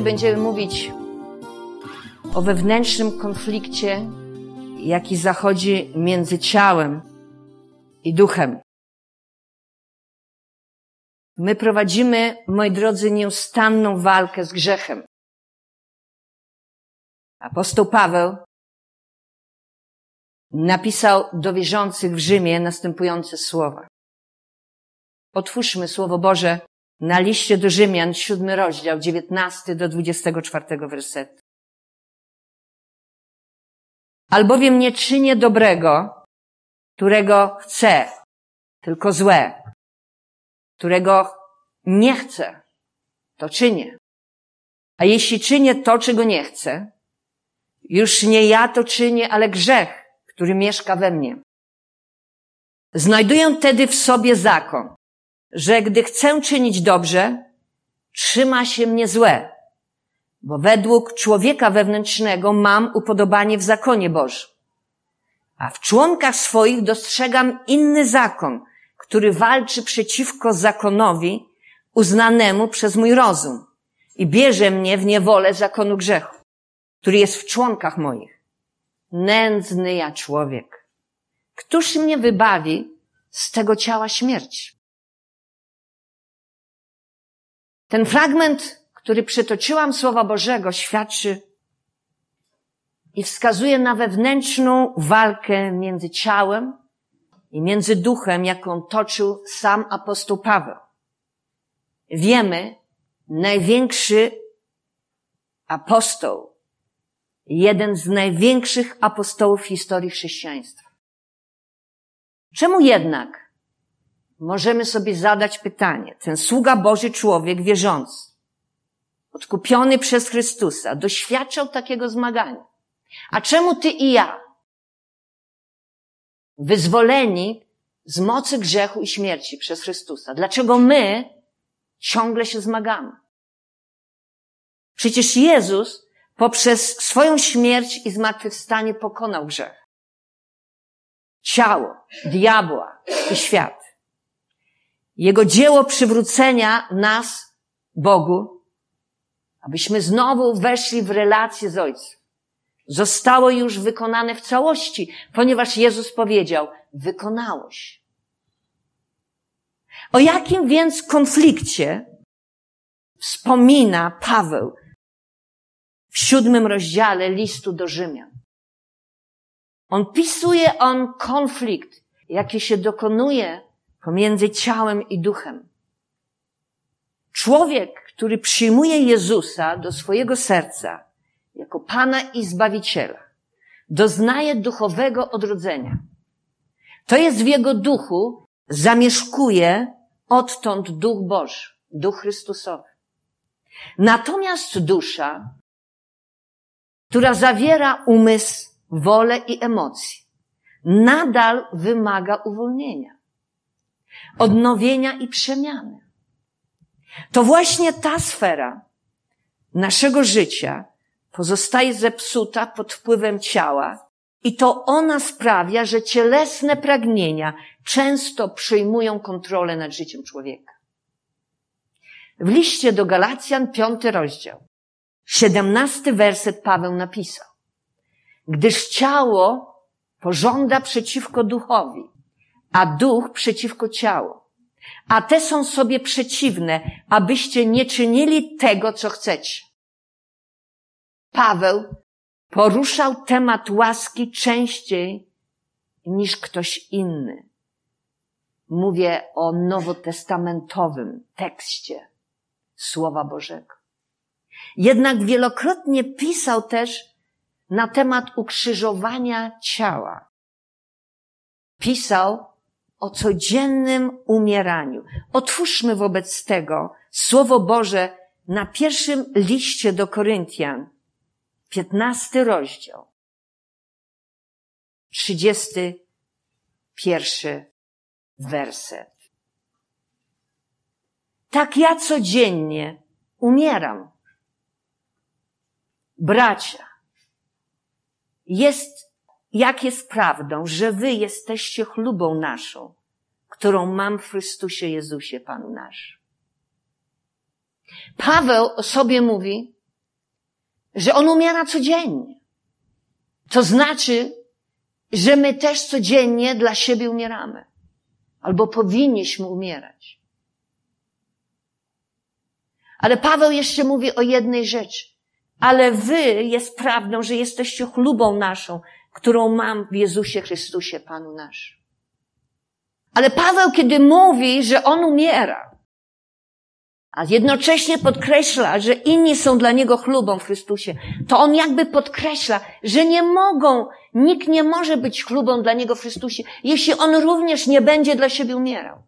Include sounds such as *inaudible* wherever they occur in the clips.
Dzisiaj będziemy mówić o wewnętrznym konflikcie, jaki zachodzi między ciałem i duchem. My prowadzimy, moi drodzy, nieustanną walkę z grzechem. Apostoł Paweł napisał do wierzących w Rzymie następujące słowa. Otwórzmy Słowo Boże na liście do Rzymian, siódmy rozdział, dziewiętnasty do dwudziestego czwartego wersetu. Albowiem nie czynię dobrego, którego chcę, tylko złe, którego nie chcę, to czynię. A jeśli czynię to, czego nie chcę, już nie ja to czynię, ale grzech, który mieszka we mnie. Znajduję tedy w sobie zakon, że gdy chcę czynić dobrze, trzyma się mnie złe, bo według człowieka wewnętrznego mam upodobanie w zakonie Bożym. A w członkach swoich dostrzegam inny zakon, który walczy przeciwko zakonowi uznanemu przez mój rozum i bierze mnie w niewolę zakonu grzechu, który jest w członkach moich. Nędzny ja człowiek. Któż mnie wybawi z tego ciała śmierci? Ten fragment, który przytoczyłam Słowa Bożego, świadczy i wskazuje na wewnętrzną walkę między ciałem i między duchem, jaką toczył sam apostoł Paweł. Wiemy, największy apostoł, jeden z największych apostołów w historii chrześcijaństwa. Czemu jednak możemy sobie zadać pytanie. Ten sługa Boży człowiek wierzący, odkupiony przez Chrystusa, doświadczał takiego zmagania. A czemu ty i ja, wyzwoleni z mocy grzechu i śmierci przez Chrystusa, dlaczego my ciągle się zmagamy? Przecież Jezus poprzez swoją śmierć i zmartwychwstanie pokonał grzech. Ciało, diabła i świat. Jego dzieło przywrócenia nas Bogu, abyśmy znowu weszli w relację z Ojcem. Zostało już wykonane w całości, ponieważ Jezus powiedział, wykonałoś. O jakim więc konflikcie wspomina Paweł w siódmym rozdziale listu do Rzymian? On pisuje on konflikt, jaki się dokonuje pomiędzy ciałem i duchem. Człowiek, który przyjmuje Jezusa do swojego serca jako Pana i Zbawiciela, doznaje duchowego odrodzenia. To jest w jego duchu, zamieszkuje odtąd duch Boży, duch Chrystusowy. Natomiast dusza, która zawiera umysł, wolę i emocje, nadal wymaga uwolnienia odnowienia i przemiany. To właśnie ta sfera naszego życia pozostaje zepsuta pod wpływem ciała i to ona sprawia, że cielesne pragnienia często przejmują kontrolę nad życiem człowieka. W liście do Galacjan, piąty rozdział, siedemnasty werset Paweł napisał. Gdyż ciało pożąda przeciwko duchowi, a duch przeciwko ciału. A te są sobie przeciwne, abyście nie czynili tego, co chcecie. Paweł poruszał temat łaski częściej niż ktoś inny. Mówię o nowotestamentowym tekście Słowa Bożego. Jednak wielokrotnie pisał też na temat ukrzyżowania ciała. Pisał o codziennym umieraniu. Otwórzmy wobec tego Słowo Boże na pierwszym liście do Koryntian, piętnasty rozdział, trzydziesty pierwszy werset. Tak ja codziennie umieram. Bracia, jest jak jest prawdą, że wy jesteście chlubą naszą, którą mam w Chrystusie Jezusie, Panu nasz. Paweł o sobie mówi, że On umiera codziennie. To znaczy, że my też codziennie dla siebie umieramy. Albo powinniśmy umierać. Ale Paweł jeszcze mówi o jednej rzeczy. Ale wy jest prawdą, że jesteście chlubą naszą, którą mam w Jezusie Chrystusie, Panu naszym. Ale Paweł, kiedy mówi, że on umiera, a jednocześnie podkreśla, że inni są dla niego chlubą w Chrystusie, to on jakby podkreśla, że nie mogą, nikt nie może być chlubą dla niego w Chrystusie, jeśli on również nie będzie dla siebie umierał.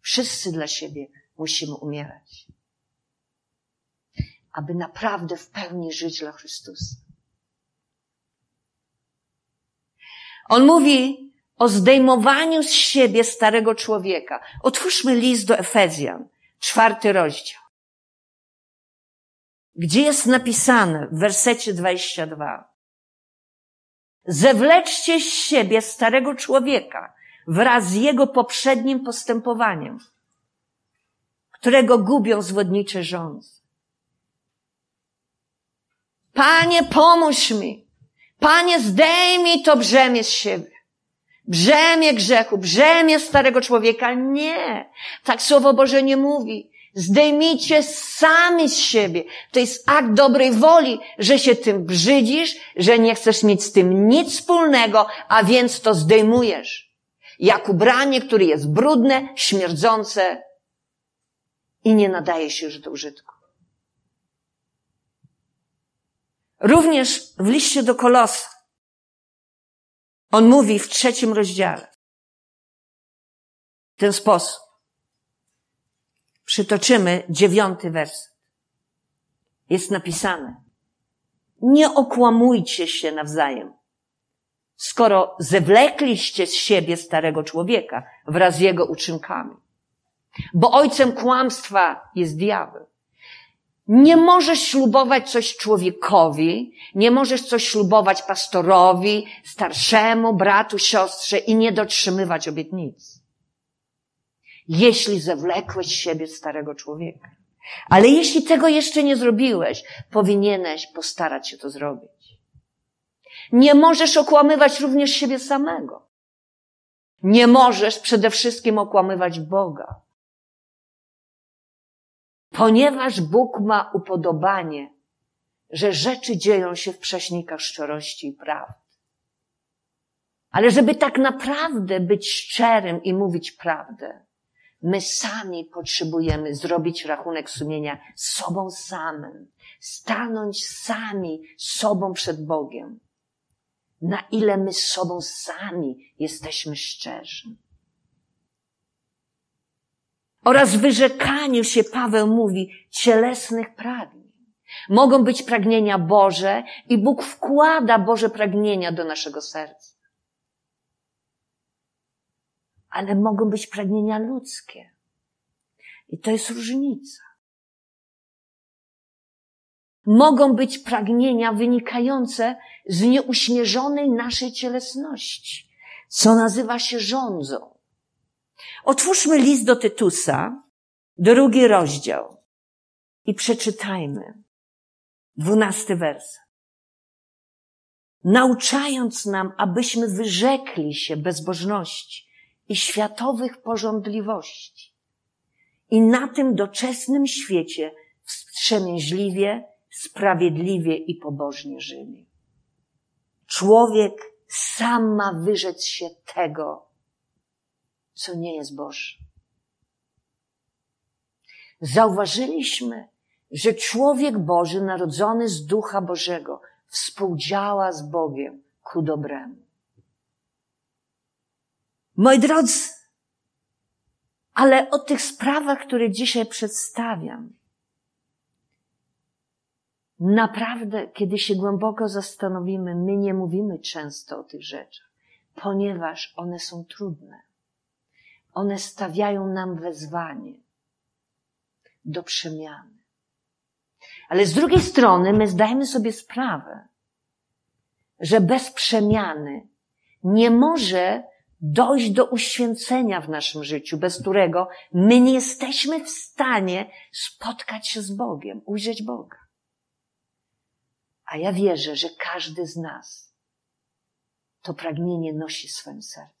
Wszyscy dla siebie musimy umierać, aby naprawdę w pełni żyć dla Chrystusa. On mówi o zdejmowaniu z siebie starego człowieka. Otwórzmy list do Efezjan, czwarty rozdział. Gdzie jest napisane w wersecie 22. Zewleczcie z siebie starego człowieka wraz z jego poprzednim postępowaniem, którego gubią zwodnicze rządzy. Panie, pomóż mi. Panie, zdejmij to brzemię z siebie. Brzemię grzechu, brzemię starego człowieka. Nie. Tak Słowo Boże nie mówi. Zdejmijcie sami z siebie. To jest akt dobrej woli, że się tym brzydzisz, że nie chcesz mieć z tym nic wspólnego, a więc to zdejmujesz. Jak ubranie, które jest brudne, śmierdzące i nie nadaje się już do użytku. Również w liście do Kolosa. On mówi w trzecim rozdziale. W ten sposób. Przytoczymy dziewiąty werset. Jest napisane. Nie okłamujcie się nawzajem. Skoro zewlekliście z siebie starego człowieka wraz z jego uczynkami. Bo ojcem kłamstwa jest diabeł. Nie możesz ślubować coś człowiekowi, nie możesz coś ślubować pastorowi, starszemu, bratu, siostrze i nie dotrzymywać obietnic. Jeśli zewlekłeś siebie starego człowieka. Ale jeśli tego jeszcze nie zrobiłeś, powinieneś postarać się to zrobić. Nie możesz okłamywać również siebie samego. Nie możesz przede wszystkim okłamywać Boga. Ponieważ Bóg ma upodobanie, że rzeczy dzieją się w prześnikach szczerości i prawdy. Ale żeby tak naprawdę być szczerym i mówić prawdę, my sami potrzebujemy zrobić rachunek sumienia sobą samym, stanąć sami sobą przed Bogiem. Na ile my sobą sami jesteśmy szczerzy oraz wyrzekaniu się, Paweł mówi, cielesnych pragnień. Mogą być pragnienia Boże i Bóg wkłada Boże pragnienia do naszego serca. Ale mogą być pragnienia ludzkie. I to jest różnica. Mogą być pragnienia wynikające z nieuśmierzonej naszej cielesności, co nazywa się rządzą. Otwórzmy list do Tytusa, drugi rozdział i przeczytajmy dwunasty wers. Nauczając nam, abyśmy wyrzekli się bezbożności i światowych porządliwości i na tym doczesnym świecie wstrzemięźliwie, sprawiedliwie i pobożnie żyli. Człowiek sam ma wyrzec się tego, co nie jest Boże. Zauważyliśmy, że człowiek Boży, narodzony z Ducha Bożego, współdziała z Bogiem ku dobremu. Moi drodzy, ale o tych sprawach, które dzisiaj przedstawiam, naprawdę, kiedy się głęboko zastanowimy, my nie mówimy często o tych rzeczach, ponieważ one są trudne. One stawiają nam wezwanie do przemiany. Ale z drugiej strony my zdajemy sobie sprawę, że bez przemiany nie może dojść do uświęcenia w naszym życiu, bez którego my nie jesteśmy w stanie spotkać się z Bogiem, ujrzeć Boga. A ja wierzę, że każdy z nas to pragnienie nosi w swoim sercu.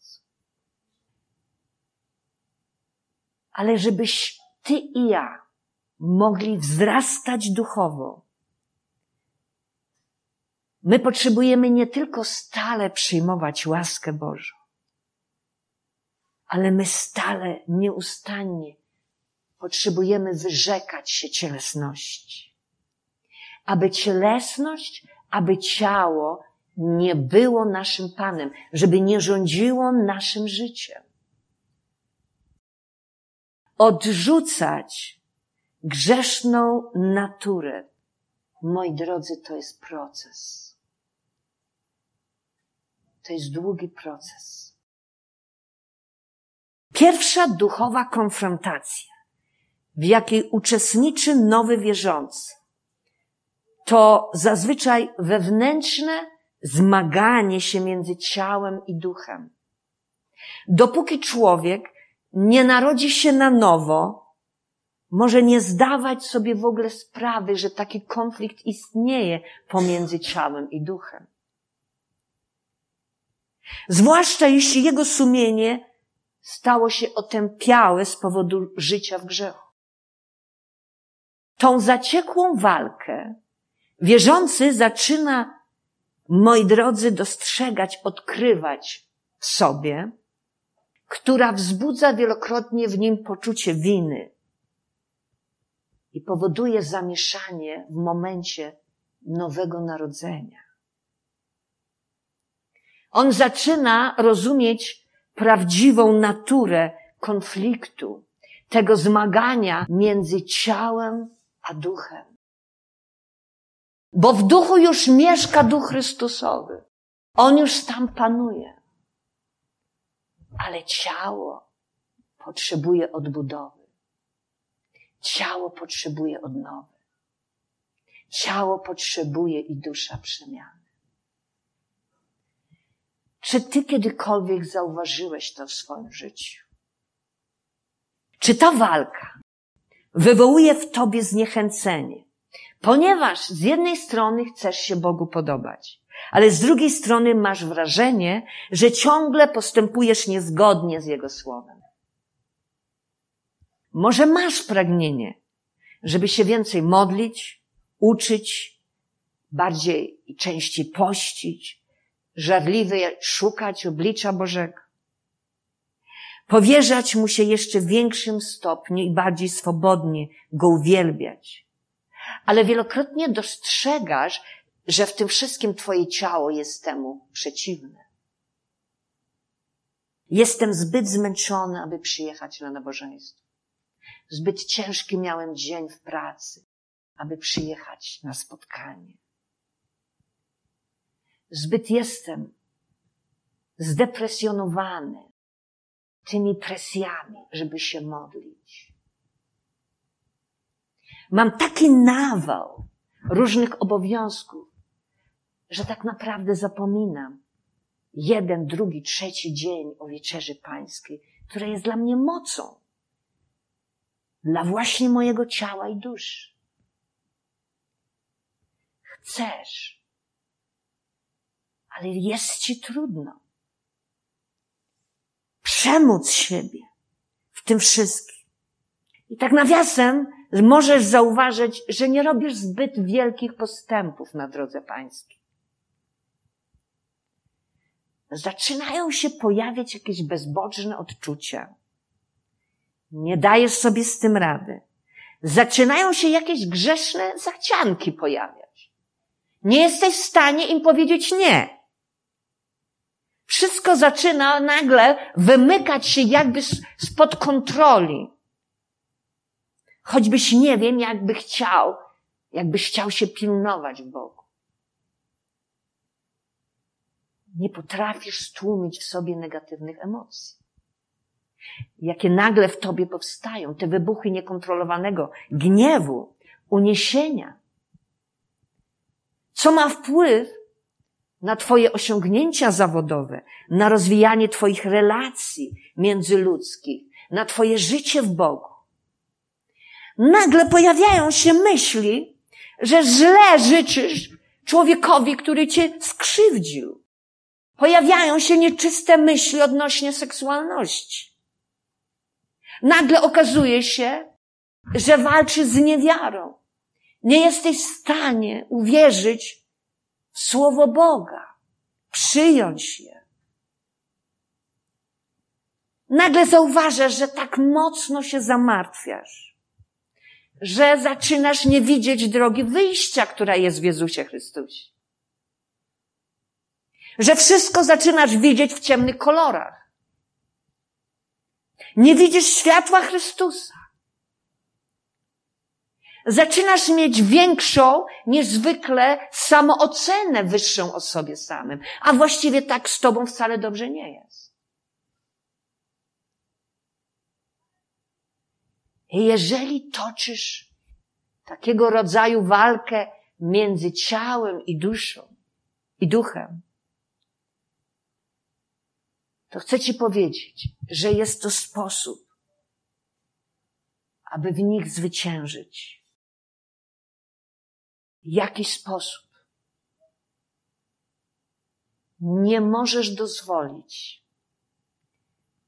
Ale żebyś ty i ja mogli wzrastać duchowo, my potrzebujemy nie tylko stale przyjmować łaskę Bożą, ale my stale, nieustannie potrzebujemy wyrzekać się cielesności. Aby cielesność, aby ciało nie było naszym Panem, żeby nie rządziło naszym życiem. Odrzucać grzeszną naturę, moi drodzy, to jest proces. To jest długi proces. Pierwsza duchowa konfrontacja, w jakiej uczestniczy nowy wierzący, to zazwyczaj wewnętrzne zmaganie się między ciałem i duchem. Dopóki człowiek nie narodzi się na nowo, może nie zdawać sobie w ogóle sprawy, że taki konflikt istnieje pomiędzy ciałem i duchem. Zwłaszcza jeśli jego sumienie stało się otępiałe z powodu życia w grzechu. Tą zaciekłą walkę wierzący zaczyna, moi drodzy, dostrzegać, odkrywać w sobie, która wzbudza wielokrotnie w nim poczucie winy i powoduje zamieszanie w momencie nowego narodzenia. On zaczyna rozumieć prawdziwą naturę konfliktu, tego zmagania między ciałem a duchem. Bo w duchu już mieszka duch Chrystusowy. On już tam panuje. Ale ciało potrzebuje odbudowy. Ciało potrzebuje odnowy. Ciało potrzebuje i dusza przemiany. Czy ty kiedykolwiek zauważyłeś to w swoim życiu? Czy ta walka wywołuje w tobie zniechęcenie? Ponieważ z jednej strony chcesz się Bogu podobać, ale z drugiej strony masz wrażenie, że ciągle postępujesz niezgodnie z Jego słowem. Może masz pragnienie, żeby się więcej modlić, uczyć, bardziej i częściej pościć, żarliwy szukać oblicza Bożego. Powierzać mu się jeszcze w większym stopniu i bardziej swobodnie go uwielbiać. Ale wielokrotnie dostrzegasz, że w tym wszystkim twoje ciało jest temu przeciwne. Jestem zbyt zmęczony, aby przyjechać na nabożeństwo. Zbyt ciężki miałem dzień w pracy, aby przyjechać na spotkanie. Zbyt jestem zdepresjonowany tymi presjami, żeby się modlić. Mam taki nawał różnych obowiązków, że tak naprawdę zapominam jeden, drugi, trzeci dzień o wieczerzy pańskiej, która jest dla mnie mocą. Dla właśnie mojego ciała i duszy. Chcesz, ale jest ci trudno. Przemóc siebie w tym wszystkim. I tak nawiasem możesz zauważyć, że nie robisz zbyt wielkich postępów na drodze pańskiej. Zaczynają się pojawiać jakieś bezbożne odczucia. Nie dajesz sobie z tym rady. Zaczynają się jakieś grzeszne zachcianki pojawiać. Nie jesteś w stanie im powiedzieć nie. Wszystko zaczyna nagle wymykać się jakby spod kontroli. Choćbyś nie wiem, jakby chciał, jakbyś chciał się pilnować w Bogu. Nie potrafisz stłumić w sobie negatywnych emocji. Jakie nagle w tobie powstają, te wybuchy niekontrolowanego gniewu, uniesienia. Co ma wpływ na Twoje osiągnięcia zawodowe, na rozwijanie Twoich relacji międzyludzkich, na Twoje życie w Bogu. Nagle pojawiają się myśli, że źle życzysz człowiekowi, który Cię skrzywdził. Pojawiają się nieczyste myśli odnośnie seksualności. Nagle okazuje się, że walczy z niewiarą. Nie jesteś w stanie uwierzyć w Słowo Boga, przyjąć je. Nagle zauważasz, że tak mocno się zamartwiasz, że zaczynasz nie widzieć drogi wyjścia, która jest w Jezusie Chrystusie. Że wszystko zaczynasz widzieć w ciemnych kolorach. Nie widzisz światła Chrystusa zaczynasz mieć większą niż zwykle samoocenę wyższą o sobie samym. A właściwie tak z tobą wcale dobrze nie jest. Jeżeli toczysz takiego rodzaju walkę między ciałem i duszą i duchem, to chcę ci powiedzieć, że jest to sposób, aby w nich zwyciężyć jakiś sposób nie możesz dozwolić,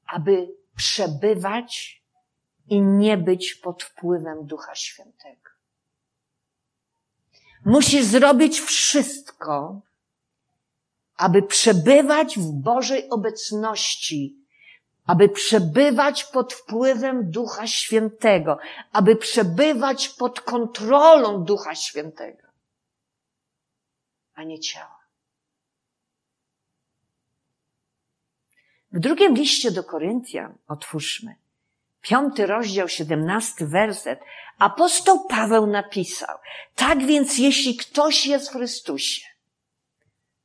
aby przebywać i nie być pod wpływem Ducha Świętego. Musisz zrobić wszystko, aby przebywać w Bożej obecności aby przebywać pod wpływem Ducha Świętego, aby przebywać pod kontrolą Ducha Świętego, a nie ciała. W drugim liście do Koryntian, otwórzmy, piąty rozdział, siedemnasty werset, apostoł Paweł napisał, tak więc jeśli ktoś jest w Chrystusie,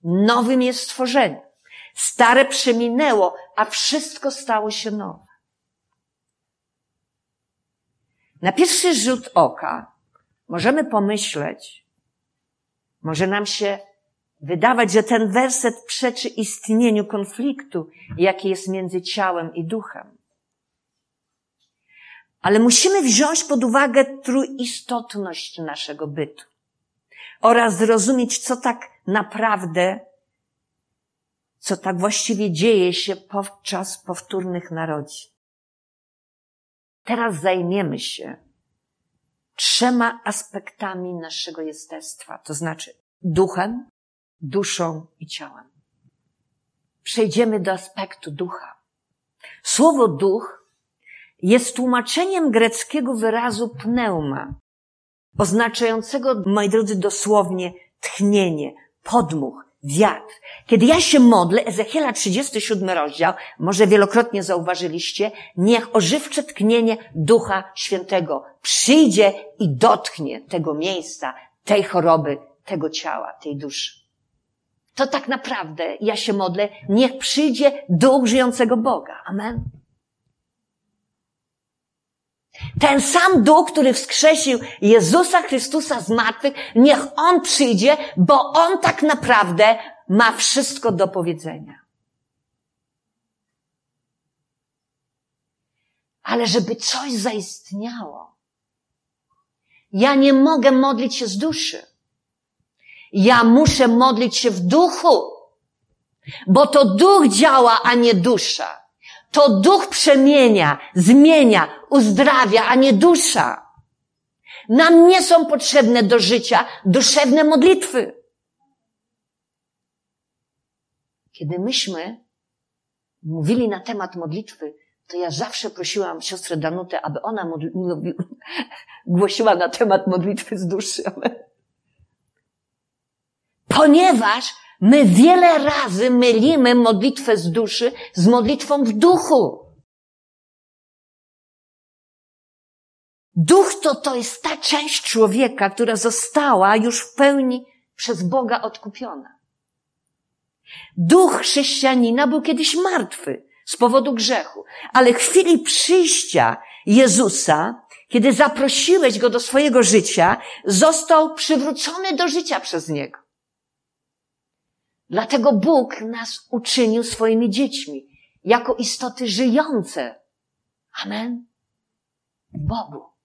nowym jest stworzeniem. Stare przeminęło, a wszystko stało się nowe. Na pierwszy rzut oka możemy pomyśleć, może nam się wydawać, że ten werset przeczy istnieniu konfliktu, jaki jest między ciałem i duchem. Ale musimy wziąć pod uwagę trójistotność naszego bytu oraz zrozumieć, co tak naprawdę co tak właściwie dzieje się podczas powtórnych narodzin. Teraz zajmiemy się trzema aspektami naszego jestestwa, to znaczy duchem, duszą i ciałem. Przejdziemy do aspektu ducha. Słowo duch jest tłumaczeniem greckiego wyrazu pneuma, oznaczającego, moi drodzy, dosłownie tchnienie, podmuch, wiatr. Kiedy ja się modlę, Ezechiela 37 rozdział, może wielokrotnie zauważyliście, niech ożywcze tknienie Ducha Świętego przyjdzie i dotknie tego miejsca, tej choroby, tego ciała, tej duszy. To tak naprawdę ja się modlę, niech przyjdzie Duch żyjącego Boga. Amen. Ten sam duch, który wskrzesił Jezusa Chrystusa z martwych, niech On przyjdzie, bo On tak naprawdę ma wszystko do powiedzenia. Ale żeby coś zaistniało, ja nie mogę modlić się z duszy. Ja muszę modlić się w duchu, bo to duch działa, a nie dusza. To duch przemienia, zmienia, uzdrawia, a nie dusza. Nam nie są potrzebne do życia duszewne modlitwy. Kiedy myśmy mówili na temat modlitwy, to ja zawsze prosiłam siostrę Danutę, aby ona modli- *laughs* głosiła na temat modlitwy z duszy. *laughs* Ponieważ My wiele razy mylimy modlitwę z duszy z modlitwą w duchu. Duch to, to jest ta część człowieka, która została już w pełni przez Boga odkupiona. Duch chrześcijanina był kiedyś martwy z powodu grzechu, ale w chwili przyjścia Jezusa, kiedy zaprosiłeś go do swojego życia, został przywrócony do życia przez niego. Dlatego Bóg nas uczynił swoimi dziećmi, jako istoty żyjące. Amen. Bogu.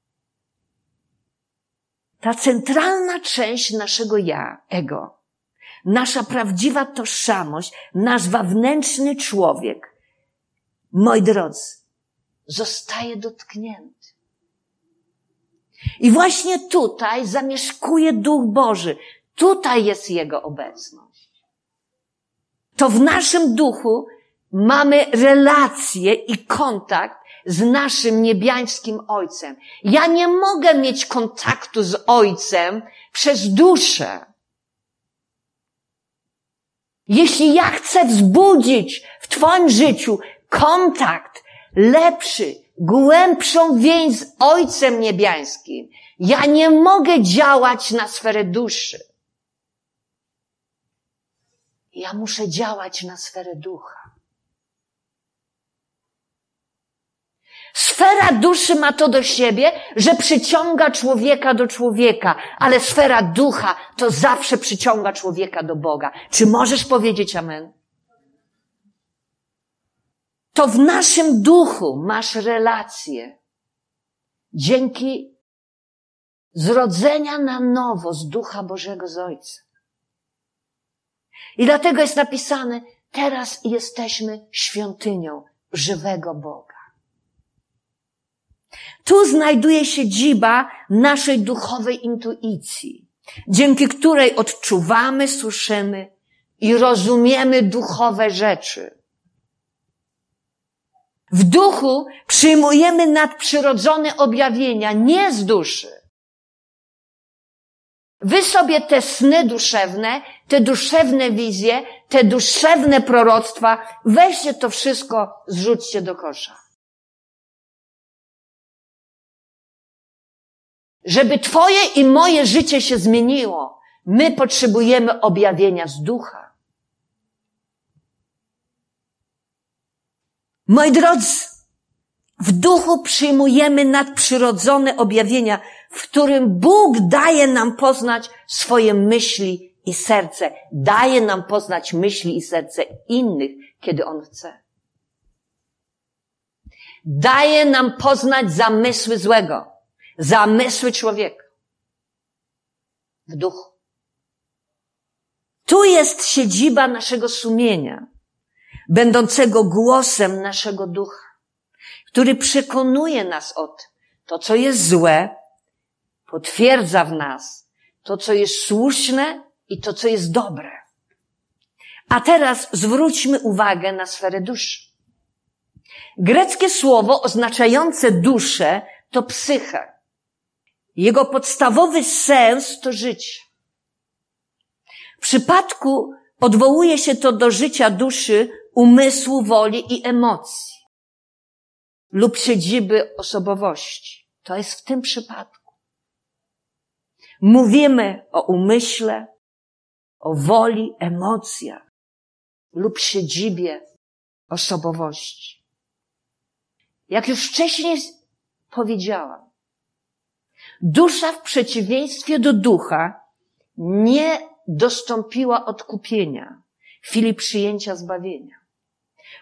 Ta centralna część naszego ja, ego, nasza prawdziwa tożsamość, nasz wewnętrzny człowiek, moi drodzy, zostaje dotknięty. I właśnie tutaj zamieszkuje Duch Boży. Tutaj jest Jego obecność. To w naszym duchu mamy relację i kontakt z naszym niebiańskim Ojcem. Ja nie mogę mieć kontaktu z Ojcem przez duszę. Jeśli ja chcę wzbudzić w Twoim życiu kontakt lepszy, głębszą więź z Ojcem Niebiańskim, ja nie mogę działać na sferę duszy. Ja muszę działać na sferę ducha. Sfera duszy ma to do siebie, że przyciąga człowieka do człowieka, ale sfera ducha to zawsze przyciąga człowieka do Boga. Czy możesz powiedzieć amen? To w naszym duchu masz relację. Dzięki zrodzenia na nowo z Ducha Bożego z Ojca. I dlatego jest napisane, teraz jesteśmy świątynią żywego Boga. Tu znajduje się dziba naszej duchowej intuicji, dzięki której odczuwamy, słyszymy i rozumiemy duchowe rzeczy. W duchu przyjmujemy nadprzyrodzone objawienia, nie z duszy. Wy sobie te sny duszewne, te duszewne wizje, te duszewne proroctwa, weźcie to wszystko, zrzućcie do kosza. Żeby Twoje i moje życie się zmieniło, my potrzebujemy objawienia z ducha. Moi drodzy, w duchu przyjmujemy nadprzyrodzone objawienia, w którym Bóg daje nam poznać swoje myśli i serce. Daje nam poznać myśli i serce innych, kiedy On chce. Daje nam poznać zamysły złego zamysły człowieka w duchu. Tu jest siedziba naszego sumienia, będącego głosem naszego ducha, który przekonuje nas o tym, to co jest złe, potwierdza w nas to, co jest słuszne i to, co jest dobre. A teraz zwróćmy uwagę na sferę duszy. Greckie słowo oznaczające duszę to psychę. Jego podstawowy sens to życie. W przypadku odwołuje się to do życia duszy, umysłu, woli i emocji lub siedziby osobowości. To jest w tym przypadku. Mówimy o umyśle, o woli, emocjach lub siedzibie osobowości. Jak już wcześniej powiedziałam, Dusza w przeciwieństwie do ducha nie dostąpiła odkupienia w chwili przyjęcia zbawienia.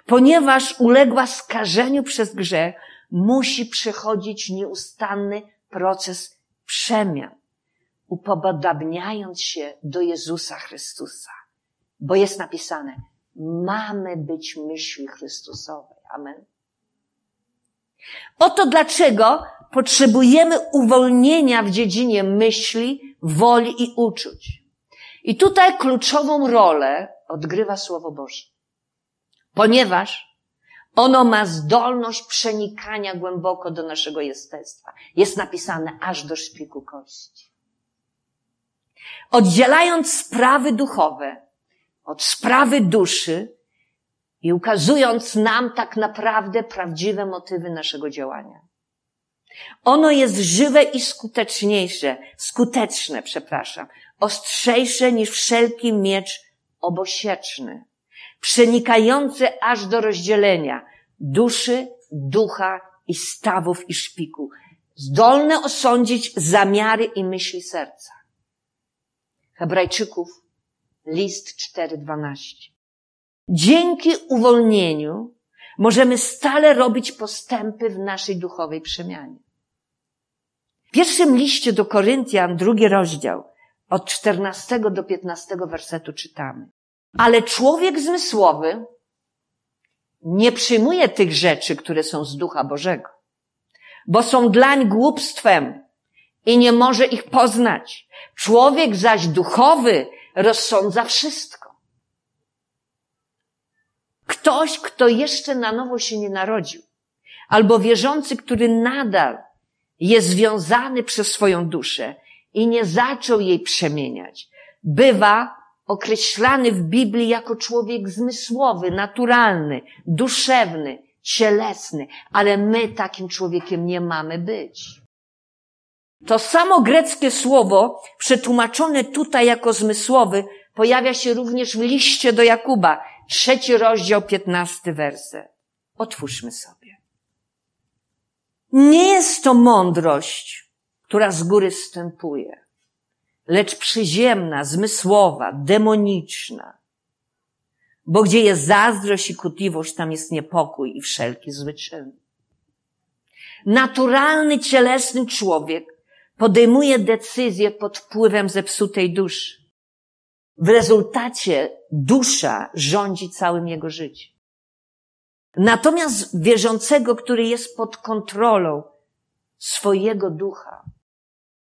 Ponieważ uległa skażeniu przez grzech, musi przechodzić nieustanny proces przemian, upodabniając się do Jezusa Chrystusa. Bo jest napisane, mamy być myśli Chrystusowej. Amen. Oto dlaczego potrzebujemy uwolnienia w dziedzinie myśli, woli i uczuć. I tutaj kluczową rolę odgrywa Słowo Boże. Ponieważ ono ma zdolność przenikania głęboko do naszego jestestwa. Jest napisane aż do szpiku kości. Oddzielając sprawy duchowe od sprawy duszy i ukazując nam tak naprawdę prawdziwe motywy naszego działania. Ono jest żywe i skuteczniejsze, skuteczne, przepraszam, ostrzejsze niż wszelki miecz obosieczny, przenikający aż do rozdzielenia duszy, ducha i stawów i szpiku, zdolne osądzić zamiary i myśli serca. Hebrajczyków List 4.12. Dzięki uwolnieniu możemy stale robić postępy w naszej duchowej przemianie. W pierwszym liście do Koryntian, drugi rozdział, od 14 do 15 wersetu czytamy. Ale człowiek zmysłowy nie przyjmuje tych rzeczy, które są z Ducha Bożego, bo są dlań głupstwem i nie może ich poznać. Człowiek zaś duchowy rozsądza wszystko. Ktoś, kto jeszcze na nowo się nie narodził, albo wierzący, który nadal jest związany przez swoją duszę i nie zaczął jej przemieniać, bywa określany w Biblii jako człowiek zmysłowy, naturalny, duszewny, cielesny, ale my takim człowiekiem nie mamy być. To samo greckie słowo, przetłumaczone tutaj jako zmysłowy, pojawia się również w liście do Jakuba, trzeci rozdział, piętnasty werset. Otwórzmy sobie. Nie jest to mądrość, która z góry wstępuje, lecz przyziemna, zmysłowa, demoniczna. Bo gdzie jest zazdrość i kutliwość, tam jest niepokój i wszelki zły czyn. Naturalny, cielesny człowiek podejmuje decyzje pod wpływem zepsutej duszy. W rezultacie dusza rządzi całym jego życiem. Natomiast wierzącego, który jest pod kontrolą swojego ducha,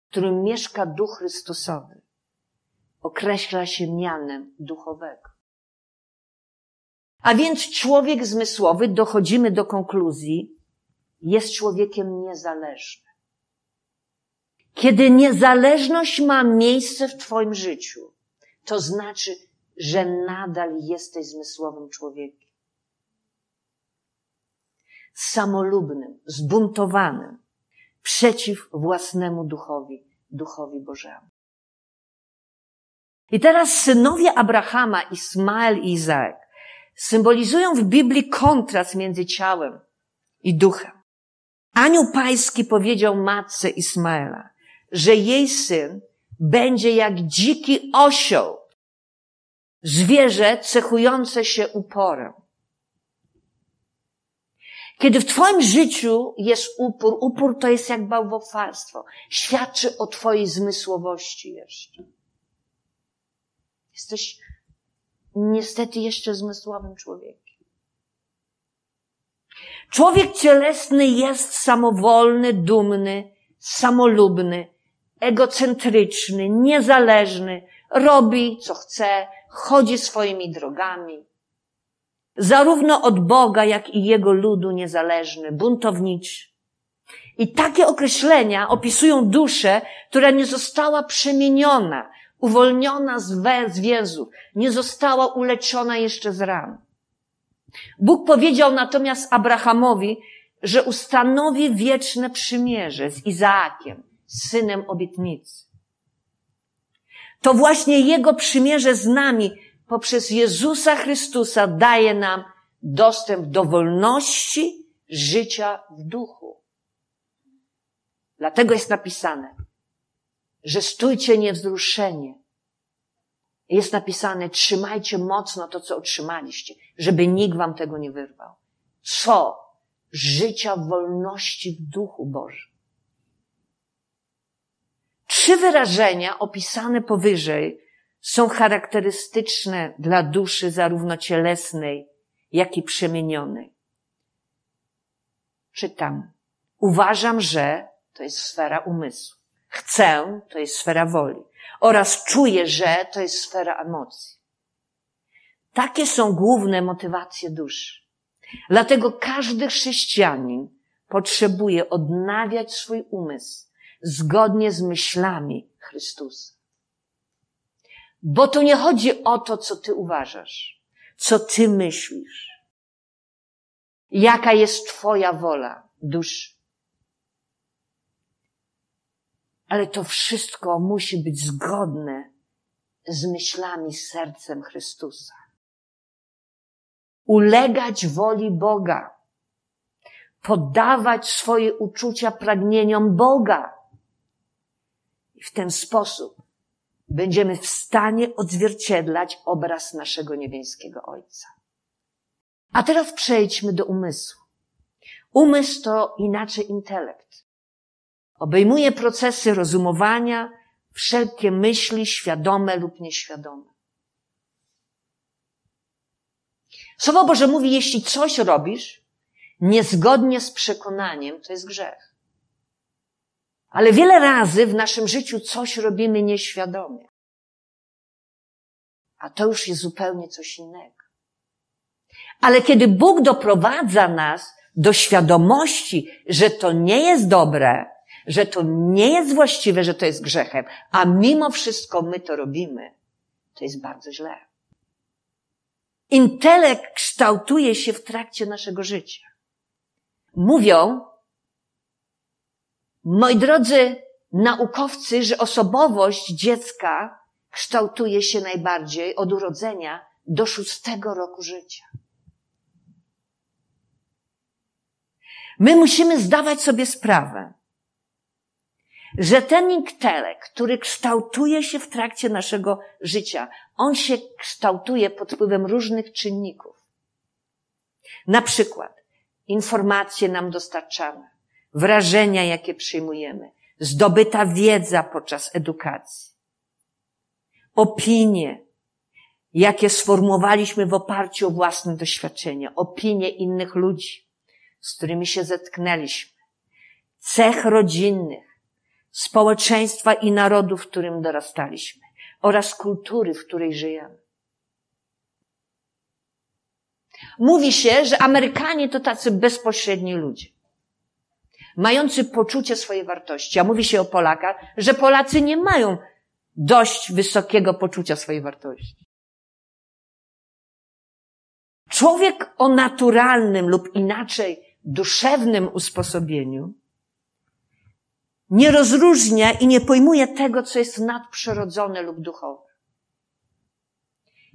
w którym mieszka duch Chrystusowy, określa się mianem duchowego. A więc człowiek zmysłowy, dochodzimy do konkluzji, jest człowiekiem niezależnym. Kiedy niezależność ma miejsce w Twoim życiu, to znaczy, że nadal jesteś zmysłowym człowiekiem. Samolubnym, zbuntowanym, przeciw własnemu duchowi, duchowi Bożemu. I teraz synowie Abrahama, Ismael i Izaak symbolizują w Biblii kontrast między ciałem i duchem. Anioł Pański powiedział matce Ismaela, że jej syn będzie jak dziki osioł, zwierzę cechujące się uporem. Kiedy w Twoim życiu jest upór, upór to jest jak bałwochwalstwo. Świadczy o Twojej zmysłowości jeszcze. Jesteś niestety jeszcze zmysłowym człowiekiem. Człowiek cielesny jest samowolny, dumny, samolubny, egocentryczny, niezależny, robi co chce, chodzi swoimi drogami. Zarówno od Boga, jak i Jego ludu niezależny, buntowniczy. I takie określenia opisują duszę, która nie została przemieniona, uwolniona z, z więzów, nie została uleczona jeszcze z ran. Bóg powiedział natomiast Abrahamowi, że ustanowi wieczne przymierze z Izaakiem, synem obietnicy. To właśnie Jego przymierze z nami poprzez Jezusa Chrystusa daje nam dostęp do wolności życia w duchu. Dlatego jest napisane, że stójcie niewzruszenie. Jest napisane, trzymajcie mocno to, co otrzymaliście, żeby nikt wam tego nie wyrwał. Co? Życia wolności w duchu Bożym. Trzy wyrażenia opisane powyżej są charakterystyczne dla duszy zarówno cielesnej, jak i przemienionej. Czytam. Uważam, że to jest sfera umysłu. Chcę to jest sfera woli. Oraz czuję, że to jest sfera emocji. Takie są główne motywacje duszy. Dlatego każdy chrześcijanin potrzebuje odnawiać swój umysł zgodnie z myślami Chrystusa. Bo tu nie chodzi o to, co ty uważasz, co ty myślisz, jaka jest twoja wola duszy. Ale to wszystko musi być zgodne z myślami, sercem Chrystusa. Ulegać woli Boga. Poddawać swoje uczucia pragnieniom Boga w ten sposób będziemy w stanie odzwierciedlać obraz naszego niebieskiego Ojca. A teraz przejdźmy do umysłu. Umysł to inaczej intelekt. Obejmuje procesy rozumowania, wszelkie myśli świadome lub nieświadome. Słowo Boże mówi, jeśli coś robisz niezgodnie z przekonaniem, to jest grzech. Ale wiele razy w naszym życiu coś robimy nieświadomie. A to już jest zupełnie coś innego. Ale kiedy Bóg doprowadza nas do świadomości, że to nie jest dobre, że to nie jest właściwe, że to jest grzechem, a mimo wszystko my to robimy, to jest bardzo źle. Intelekt kształtuje się w trakcie naszego życia. Mówią, moi drodzy naukowcy, że osobowość dziecka kształtuje się najbardziej od urodzenia do szóstego roku życia. My musimy zdawać sobie sprawę, że ten intelekt, który kształtuje się w trakcie naszego życia, on się kształtuje pod wpływem różnych czynników. Na przykład informacje nam dostarczane, wrażenia, jakie przyjmujemy, zdobyta wiedza podczas edukacji, opinie, jakie sformułowaliśmy w oparciu o własne doświadczenia, opinie innych ludzi, z którymi się zetknęliśmy, cech rodzinnych, społeczeństwa i narodu, w którym dorastaliśmy. Oraz kultury, w której żyjemy. Mówi się, że Amerykanie to tacy bezpośredni ludzie, mający poczucie swojej wartości. A mówi się o Polakach, że Polacy nie mają dość wysokiego poczucia swojej wartości. Człowiek o naturalnym lub inaczej duszewnym usposobieniu nie rozróżnia i nie pojmuje tego, co jest nadprzyrodzone lub duchowe.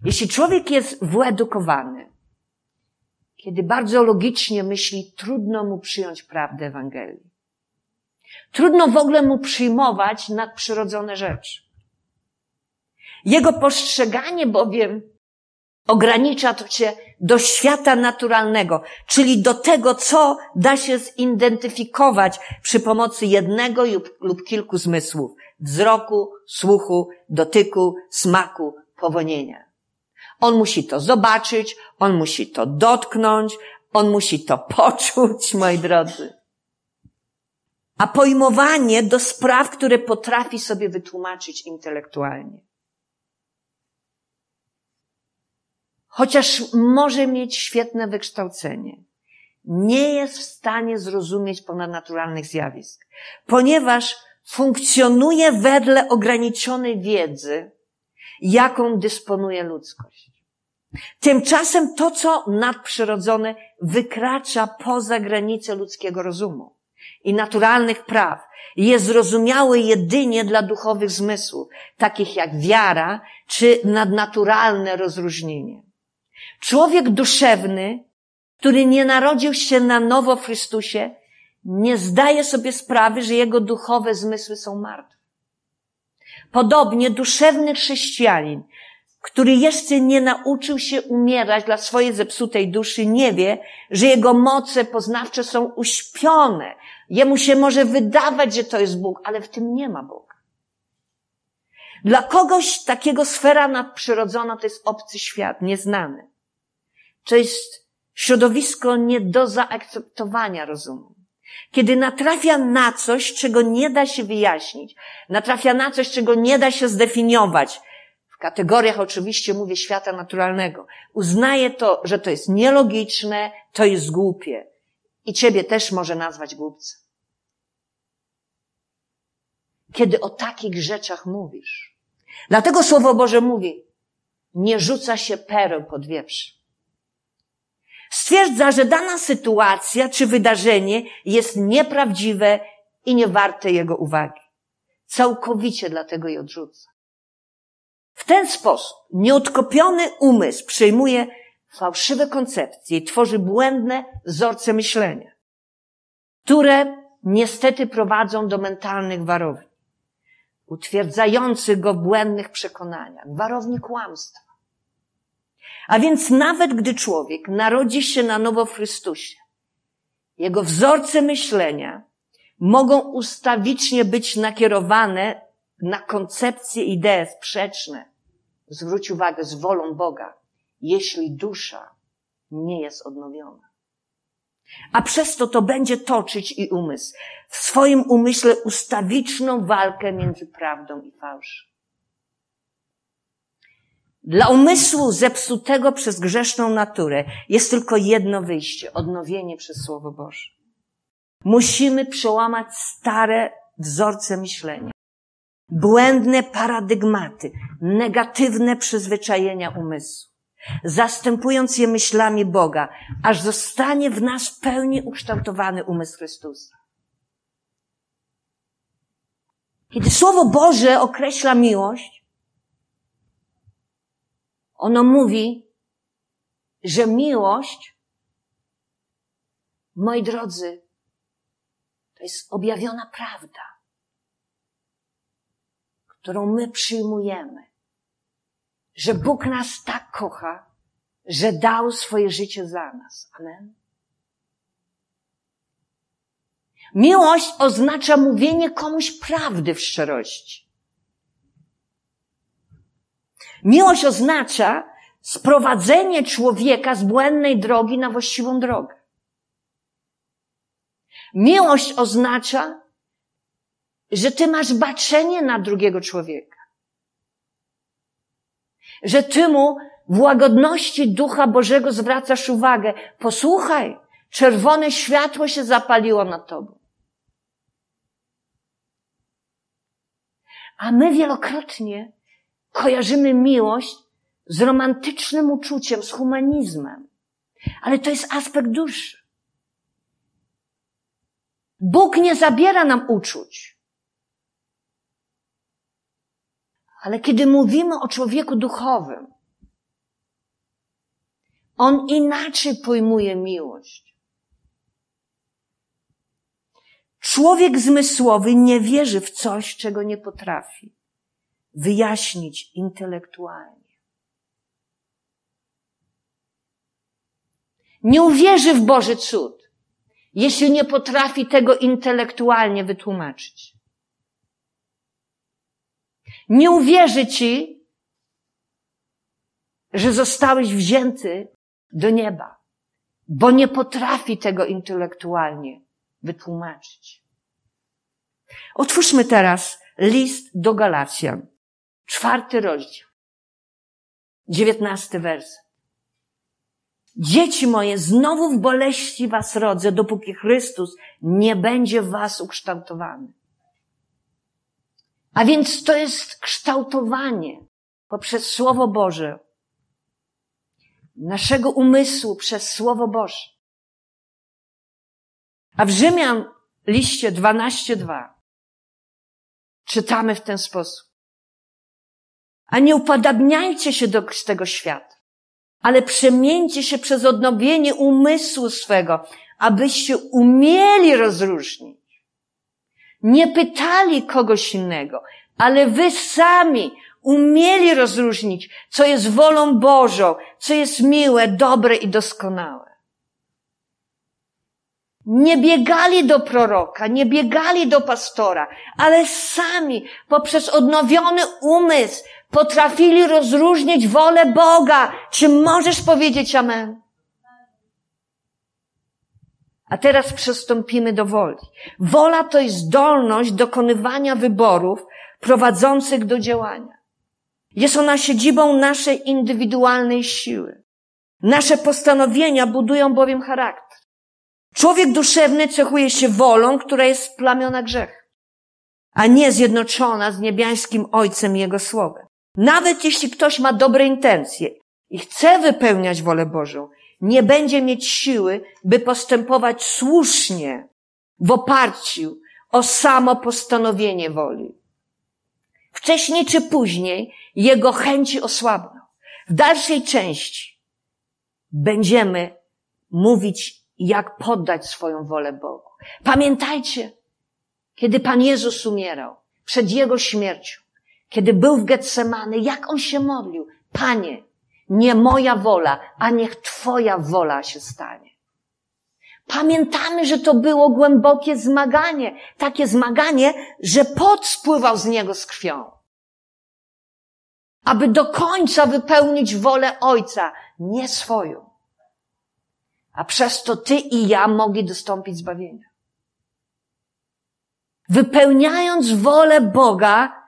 Jeśli człowiek jest wyedukowany, kiedy bardzo logicznie myśli, trudno mu przyjąć prawdę Ewangelii. Trudno w ogóle mu przyjmować nadprzyrodzone rzeczy. Jego postrzeganie bowiem ogranicza to się do świata naturalnego, czyli do tego, co da się zidentyfikować przy pomocy jednego lub, lub kilku zmysłów. Wzroku, słuchu, dotyku, smaku, powonienia. On musi to zobaczyć, on musi to dotknąć, on musi to *laughs* poczuć, moi drodzy. A pojmowanie do spraw, które potrafi sobie wytłumaczyć intelektualnie. chociaż może mieć świetne wykształcenie, nie jest w stanie zrozumieć ponadnaturalnych zjawisk, ponieważ funkcjonuje wedle ograniczonej wiedzy, jaką dysponuje ludzkość. Tymczasem to, co nadprzyrodzone, wykracza poza granice ludzkiego rozumu i naturalnych praw. Jest zrozumiałe jedynie dla duchowych zmysłów, takich jak wiara czy nadnaturalne rozróżnienie. Człowiek duszewny, który nie narodził się na nowo w Chrystusie, nie zdaje sobie sprawy, że jego duchowe zmysły są martwe. Podobnie duszewny chrześcijanin, który jeszcze nie nauczył się umierać dla swojej zepsutej duszy, nie wie, że jego moce poznawcze są uśpione. Jemu się może wydawać, że to jest Bóg, ale w tym nie ma Boga. Dla kogoś takiego sfera nadprzyrodzona to jest obcy świat, nieznany. To jest środowisko nie do zaakceptowania rozumu. Kiedy natrafia na coś, czego nie da się wyjaśnić, natrafia na coś, czego nie da się zdefiniować, kategoriach oczywiście mówię świata naturalnego, uznaje to, że to jest nielogiczne, to jest głupie. I ciebie też może nazwać głupcem. Kiedy o takich rzeczach mówisz. Dlatego Słowo Boże mówi, nie rzuca się pereł pod wieprz. Stwierdza, że dana sytuacja czy wydarzenie jest nieprawdziwe i nie warte jego uwagi. Całkowicie dlatego je odrzuca. W ten sposób nieodkopiony umysł przejmuje fałszywe koncepcje i tworzy błędne wzorce myślenia, które niestety prowadzą do mentalnych warowni. utwierdzających go w błędnych przekonaniach, warowni kłamstwa. A więc nawet gdy człowiek narodzi się na nowo w Chrystusie, jego wzorce myślenia mogą ustawicznie być nakierowane na koncepcje, idee sprzeczne. Zwróć uwagę z wolą Boga, jeśli dusza nie jest odnowiona. A przez to to będzie toczyć i umysł. W swoim umyśle ustawiczną walkę między prawdą i fałszem. Dla umysłu zepsutego przez grzeszną naturę jest tylko jedno wyjście, odnowienie przez Słowo Boże. Musimy przełamać stare wzorce myślenia, błędne paradygmaty, negatywne przyzwyczajenia umysłu, zastępując je myślami Boga, aż zostanie w nas w pełni ukształtowany umysł Chrystusa. Kiedy Słowo Boże określa miłość, ono mówi, że miłość, moi drodzy, to jest objawiona prawda, którą my przyjmujemy, że Bóg nas tak kocha, że dał swoje życie za nas. Amen. Miłość oznacza mówienie komuś prawdy w szczerości. Miłość oznacza sprowadzenie człowieka z błędnej drogi na właściwą drogę. Miłość oznacza, że ty masz baczenie na drugiego człowieka. Że ty mu w łagodności Ducha Bożego zwracasz uwagę. Posłuchaj, czerwone światło się zapaliło na tobą. A my wielokrotnie kojarzymy miłość z romantycznym uczuciem, z humanizmem. Ale to jest aspekt duszy. Bóg nie zabiera nam uczuć. Ale kiedy mówimy o człowieku duchowym, on inaczej pojmuje miłość. Człowiek zmysłowy nie wierzy w coś, czego nie potrafi wyjaśnić intelektualnie. Nie uwierzy w Boży cud, jeśli nie potrafi tego intelektualnie wytłumaczyć. Nie uwierzy ci, że zostałeś wzięty do nieba, bo nie potrafi tego intelektualnie wytłumaczyć. Otwórzmy teraz list do Galacjan. Czwarty rozdział. Dziewiętnasty werset. Dzieci moje, znowu w boleści was rodzę, dopóki Chrystus nie będzie w was ukształtowany. A więc to jest kształtowanie poprzez Słowo Boże, naszego umysłu przez Słowo Boże. A w Rzymian liście 12.2 czytamy w ten sposób. A nie upadabniajcie się do tego świata, ale przemieńcie się przez odnowienie umysłu swego, abyście umieli rozróżnić. Nie pytali kogoś innego, ale wy sami umieli rozróżnić, co jest wolą Bożą, co jest miłe, dobre i doskonałe. Nie biegali do proroka, nie biegali do pastora, ale sami poprzez odnowiony umysł potrafili rozróżnić wolę Boga. Czy możesz powiedzieć amen? A teraz przystąpimy do woli. Wola to jest zdolność dokonywania wyborów prowadzących do działania. Jest ona siedzibą naszej indywidualnej siły. Nasze postanowienia budują bowiem charakter. Człowiek duszewny cechuje się wolą, która jest splamiona grzech, a nie zjednoczona z niebiańskim Ojcem i Jego Słowem. Nawet jeśli ktoś ma dobre intencje i chce wypełniać wolę Bożą, nie będzie mieć siły, by postępować słusznie w oparciu o samo postanowienie woli. Wcześniej czy później jego chęci osłabną. W dalszej części będziemy mówić, jak poddać swoją wolę Bogu. Pamiętajcie, kiedy Pan Jezus umierał, przed Jego śmiercią, kiedy był w Getsemany, jak On się modlił? Panie, nie moja wola, a niech Twoja wola się stanie. Pamiętamy, że to było głębokie zmaganie, takie zmaganie, że pot spływał z niego z krwią. Aby do końca wypełnić wolę Ojca, nie swoją. A przez to ty i ja mogli dostąpić zbawienia. Wypełniając wolę Boga,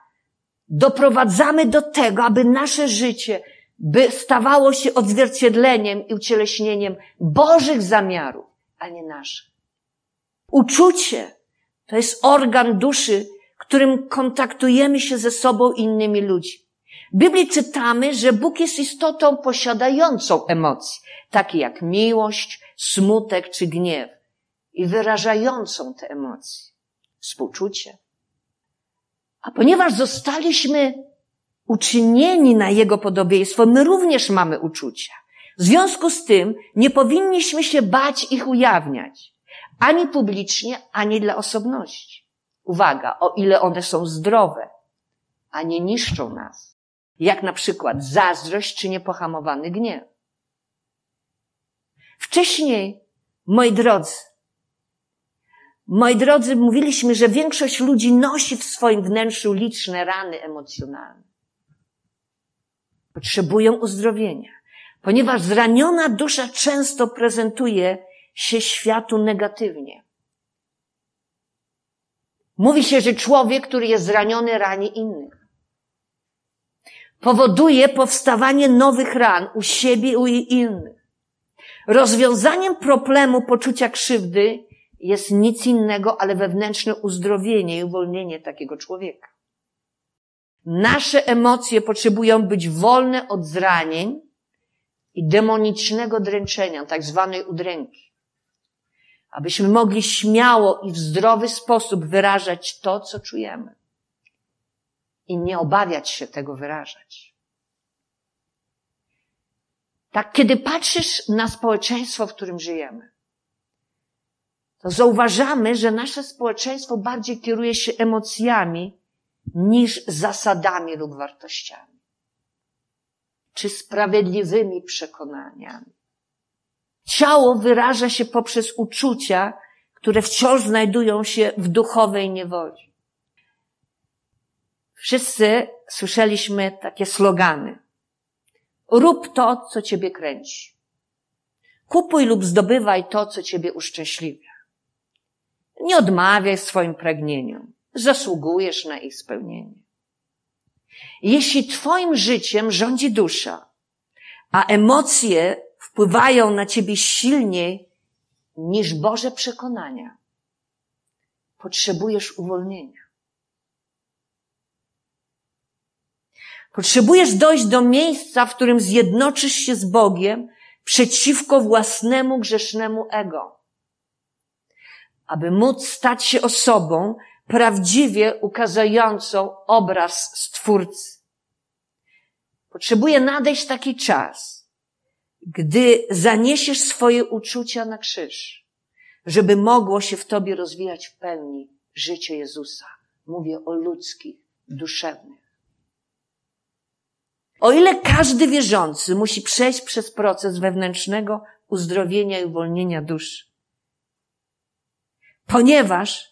doprowadzamy do tego, aby nasze życie by stawało się odzwierciedleniem i ucieleśnieniem Bożych zamiarów, a nie naszych. Uczucie to jest organ duszy, którym kontaktujemy się ze sobą i innymi ludźmi. W Biblii czytamy, że Bóg jest istotą posiadającą emocje, takie jak miłość, smutek czy gniew i wyrażającą te emocje, współczucie. A ponieważ zostaliśmy uczynieni na Jego podobieństwo, my również mamy uczucia. W związku z tym nie powinniśmy się bać ich ujawniać. Ani publicznie, ani dla osobności. Uwaga, o ile one są zdrowe, a nie niszczą nas. Jak na przykład zazdrość czy niepohamowany gniew. Wcześniej, moi drodzy, moi drodzy, mówiliśmy, że większość ludzi nosi w swoim wnętrzu liczne rany emocjonalne. Potrzebują uzdrowienia, ponieważ zraniona dusza często prezentuje się światu negatywnie. Mówi się, że człowiek, który jest zraniony, rani innych. Powoduje powstawanie nowych ran u siebie u innych. Rozwiązaniem problemu poczucia krzywdy jest nic innego, ale wewnętrzne uzdrowienie i uwolnienie takiego człowieka. Nasze emocje potrzebują być wolne od zranień i demonicznego dręczenia, tak zwanej udręki. Abyśmy mogli śmiało i w zdrowy sposób wyrażać to, co czujemy. I nie obawiać się tego wyrażać. Tak, kiedy patrzysz na społeczeństwo, w którym żyjemy, to zauważamy, że nasze społeczeństwo bardziej kieruje się emocjami niż zasadami lub wartościami. Czy sprawiedliwymi przekonaniami. Ciało wyraża się poprzez uczucia, które wciąż znajdują się w duchowej niewoli. Wszyscy słyszeliśmy takie slogany. Rób to, co ciebie kręci. Kupuj lub zdobywaj to, co ciebie uszczęśliwia. Nie odmawiaj swoim pragnieniom. Zasługujesz na ich spełnienie. Jeśli twoim życiem rządzi dusza, a emocje wpływają na ciebie silniej niż Boże przekonania, potrzebujesz uwolnienia. Potrzebujesz dojść do miejsca, w którym zjednoczysz się z Bogiem przeciwko własnemu grzesznemu ego. Aby móc stać się osobą prawdziwie ukazującą obraz Stwórcy. Potrzebuje nadejść taki czas, gdy zaniesiesz swoje uczucia na krzyż, żeby mogło się w tobie rozwijać w pełni życie Jezusa. Mówię o ludzkich, duszewnych. O ile każdy wierzący musi przejść przez proces wewnętrznego uzdrowienia i uwolnienia duszy. Ponieważ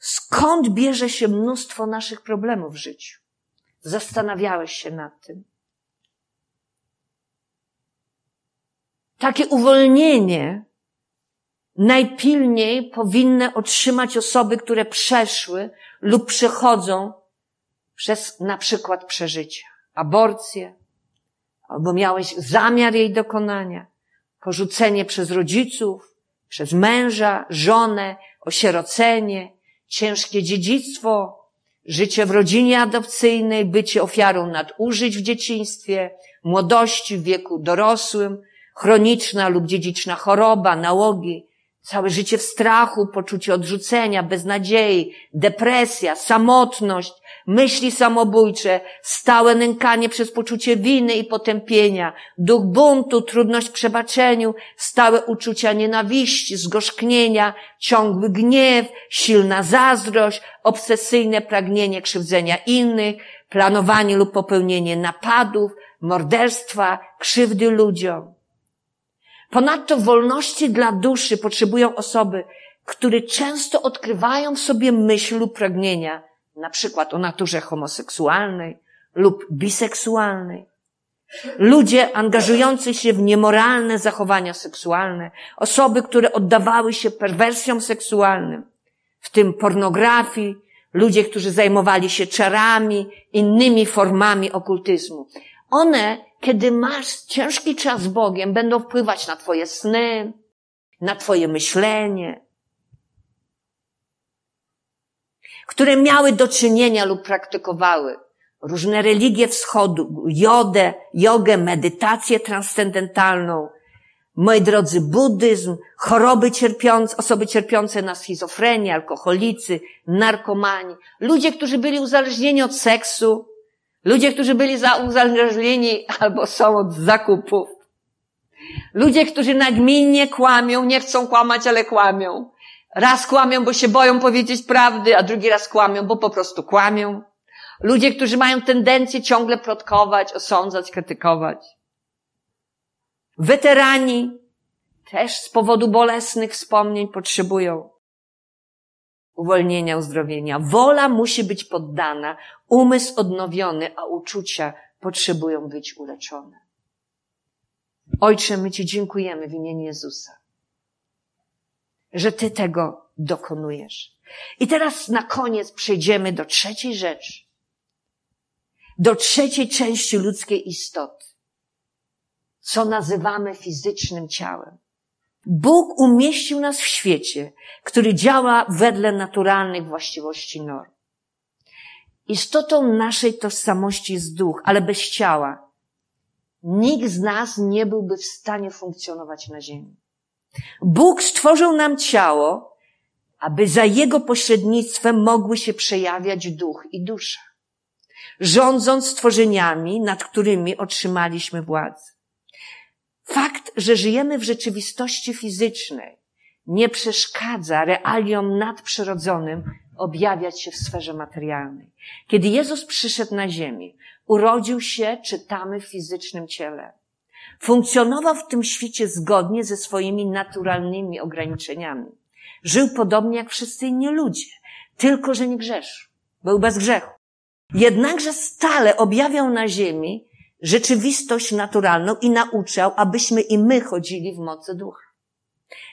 skąd bierze się mnóstwo naszych problemów w życiu? Zastanawiałeś się nad tym. Takie uwolnienie najpilniej powinny otrzymać osoby, które przeszły lub przechodzą przez na przykład przeżycia aborcję, albo miałeś zamiar jej dokonania, porzucenie przez rodziców, przez męża, żonę, osierocenie, ciężkie dziedzictwo, życie w rodzinie adopcyjnej, bycie ofiarą nadużyć w dzieciństwie, młodości, w wieku dorosłym, chroniczna lub dziedziczna choroba, nałogi, Całe życie w strachu, poczucie odrzucenia, beznadziei, depresja, samotność, myśli samobójcze, stałe nękanie przez poczucie winy i potępienia, duch buntu, trudność w przebaczeniu, stałe uczucia nienawiści, zgorzknienia, ciągły gniew, silna zazdrość, obsesyjne pragnienie krzywdzenia innych, planowanie lub popełnienie napadów, morderstwa, krzywdy ludziom. Ponadto wolności dla duszy potrzebują osoby, które często odkrywają w sobie myśl lub pragnienia, na przykład o naturze homoseksualnej lub biseksualnej. Ludzie angażujący się w niemoralne zachowania seksualne, osoby, które oddawały się perwersjom seksualnym, w tym pornografii, ludzie, którzy zajmowali się czarami, innymi formami okultyzmu. One, kiedy masz ciężki czas z Bogiem, będą wpływać na Twoje sny, na Twoje myślenie, które miały do czynienia lub praktykowały różne religie wschodu, jodę, jogę, medytację transcendentalną, moi drodzy, buddyzm, choroby cierpiące, osoby cierpiące na schizofrenię, alkoholicy, narkomani, ludzie, którzy byli uzależnieni od seksu, ludzie, którzy byli uzależnieni albo są od zakupów, ludzie, którzy nagminnie kłamią, nie chcą kłamać, ale kłamią, Raz kłamią, bo się boją powiedzieć prawdy, a drugi raz kłamią, bo po prostu kłamią. Ludzie, którzy mają tendencję ciągle plotkować, osądzać, krytykować. Weterani też z powodu bolesnych wspomnień potrzebują uwolnienia, uzdrowienia. Wola musi być poddana, umysł odnowiony, a uczucia potrzebują być uleczone. Ojcze, my Ci dziękujemy w imieniu Jezusa że Ty tego dokonujesz. I teraz na koniec przejdziemy do trzeciej rzeczy. Do trzeciej części ludzkiej istoty. Co nazywamy fizycznym ciałem. Bóg umieścił nas w świecie, który działa wedle naturalnych właściwości norm. Istotą naszej tożsamości jest duch, ale bez ciała nikt z nas nie byłby w stanie funkcjonować na ziemi. Bóg stworzył nam ciało, aby za Jego pośrednictwem mogły się przejawiać duch i dusza, rządząc stworzeniami, nad którymi otrzymaliśmy władzę. Fakt, że żyjemy w rzeczywistości fizycznej, nie przeszkadza realiom nadprzyrodzonym objawiać się w sferze materialnej. Kiedy Jezus przyszedł na ziemię, urodził się, czytamy, w fizycznym ciele. Funkcjonował w tym świecie zgodnie ze swoimi naturalnymi ograniczeniami. Żył podobnie jak wszyscy inni ludzie, tylko że nie grzeszył. Był bez grzechu. Jednakże stale objawiał na ziemi rzeczywistość naturalną i nauczał, abyśmy i my chodzili w mocy ducha.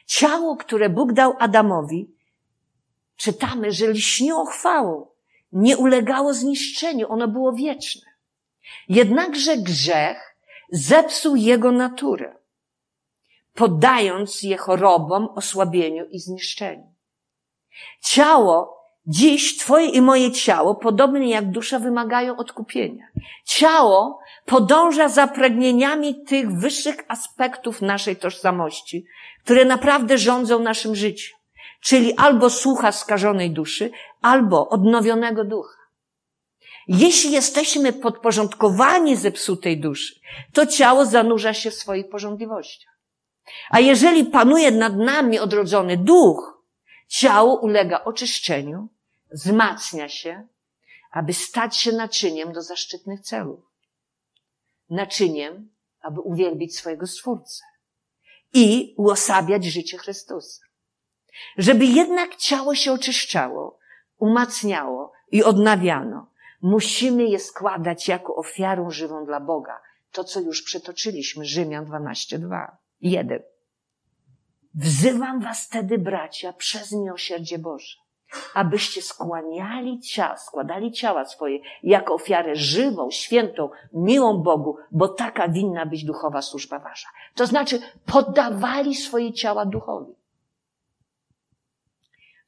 Ciało, które Bóg dał Adamowi, czytamy, że lśniło chwałą, nie ulegało zniszczeniu, ono było wieczne. Jednakże grzech zepsuł jego naturę, poddając je chorobom, osłabieniu i zniszczeniu. Ciało, dziś twoje i moje ciało, podobnie jak dusza, wymagają odkupienia. Ciało podąża za pragnieniami tych wyższych aspektów naszej tożsamości, które naprawdę rządzą naszym życiem. Czyli albo słucha skażonej duszy, albo odnowionego ducha. Jeśli jesteśmy podporządkowani zepsutej duszy, to ciało zanurza się w swoich porządliwościach. A jeżeli panuje nad nami odrodzony duch, ciało ulega oczyszczeniu, wzmacnia się, aby stać się naczyniem do zaszczytnych celów. Naczyniem, aby uwielbić swojego Stwórcę i uosabiać życie Chrystusa. Żeby jednak ciało się oczyszczało, umacniało i odnawiano, Musimy je składać jako ofiarę żywą dla Boga. To, co już przytoczyliśmy, Rzymian 12:2. 1. Wzywam was tedy, bracia, przez miłosierdzie Boże, abyście skłaniali ciała, składali ciała swoje jako ofiarę żywą, świętą, miłą Bogu, bo taka winna być duchowa służba wasza. To znaczy, poddawali swoje ciała duchowi.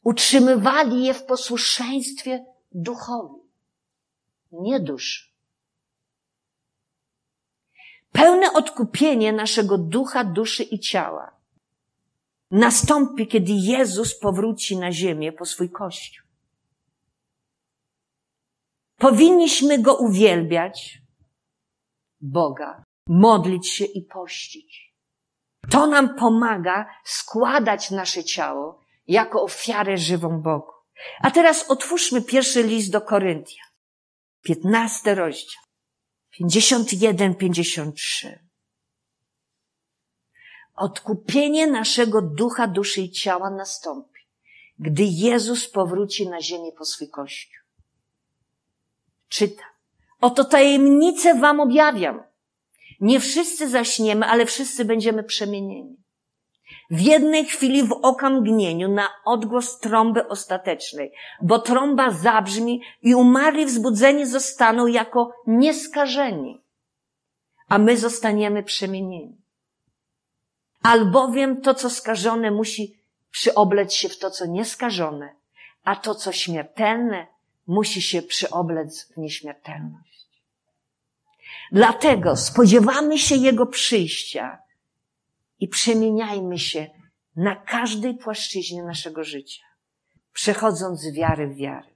Utrzymywali je w posłuszeństwie duchowi nie dusz. Pełne odkupienie naszego ducha, duszy i ciała nastąpi, kiedy Jezus powróci na ziemię po swój Kościół. Powinniśmy Go uwielbiać, Boga, modlić się i pościć. To nam pomaga składać nasze ciało jako ofiarę żywą Bogu. A teraz otwórzmy pierwszy list do Koryntia. 15 rozdział. 51, 53. Odkupienie naszego ducha, duszy i ciała nastąpi, gdy Jezus powróci na ziemię po swój Kościół. Czyta. Oto tajemnicę wam objawiam. Nie wszyscy zaśniemy, ale wszyscy będziemy przemienieni. W jednej chwili w okamgnieniu na odgłos trąby ostatecznej, bo trąba zabrzmi i umarli wzbudzeni zostaną jako nieskażeni, a my zostaniemy przemienieni. Albowiem to, co skażone, musi przyobleć się w to, co nieskażone, a to, co śmiertelne, musi się przyoblec w nieśmiertelność. Dlatego spodziewamy się Jego przyjścia i przemieniajmy się na każdej płaszczyźnie naszego życia, przechodząc z wiary w wiarę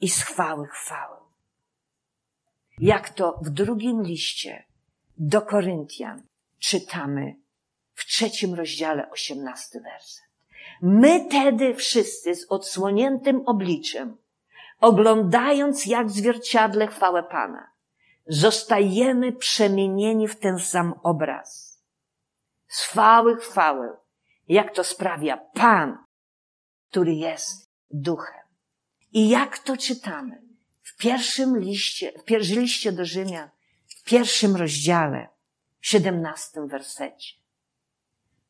i z chwały chwałę. Jak to w drugim liście do Koryntian czytamy w trzecim rozdziale, osiemnasty werset. My tedy wszyscy z odsłoniętym obliczem, oglądając jak zwierciadle chwałę Pana, zostajemy przemienieni w ten sam obraz. Z chwały chwałę, jak to sprawia Pan, który jest duchem. I jak to czytamy w pierwszym liście, w pierwszym liście do Rzymian, w pierwszym rozdziale, w siedemnastym wersecie.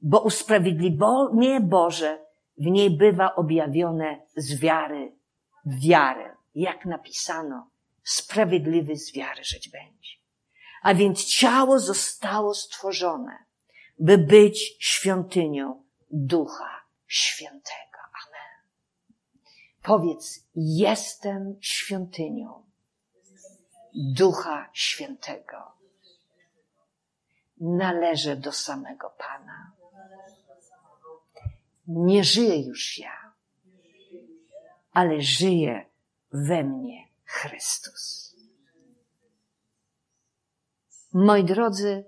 Bo usprawiedliwienie Boże w niej bywa objawione z wiary w wiarę, jak napisano sprawiedliwy z wiary żyć będzie. A więc ciało zostało stworzone, by być świątynią Ducha Świętego. Amen. Powiedz, jestem świątynią Ducha Świętego. Należę do samego Pana. Nie żyję już ja, ale żyje we mnie Chrystus. Moi drodzy,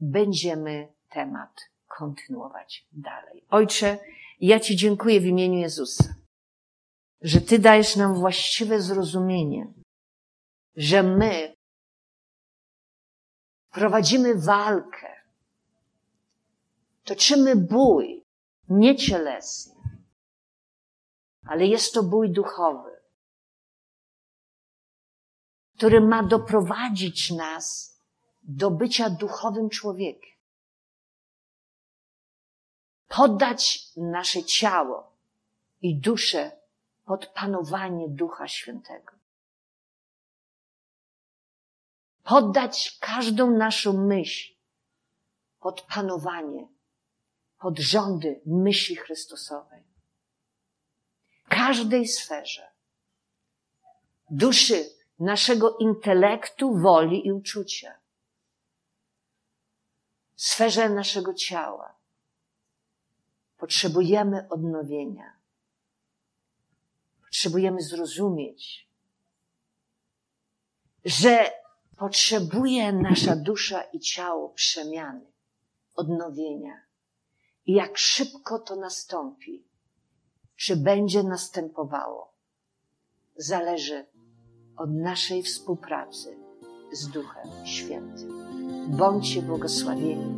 będziemy temat kontynuować dalej. Ojcze, ja Ci dziękuję w imieniu Jezusa, że Ty dajesz nam właściwe zrozumienie, że my prowadzimy walkę, toczymy bój niecielesny, ale jest to bój duchowy który ma doprowadzić nas do bycia duchowym człowiekiem. Poddać nasze ciało i duszę pod panowanie Ducha Świętego. Poddać każdą naszą myśl pod panowanie, pod rządy myśli Chrystusowej. Każdej sferze duszy naszego intelektu, woli i uczucia. Sferze naszego ciała potrzebujemy odnowienia. Potrzebujemy zrozumieć, że potrzebuje nasza dusza i ciało przemiany, odnowienia. I jak szybko to nastąpi, czy będzie następowało, zależy od naszej współpracy z Duchem Świętym. Bądźcie błogosławieni.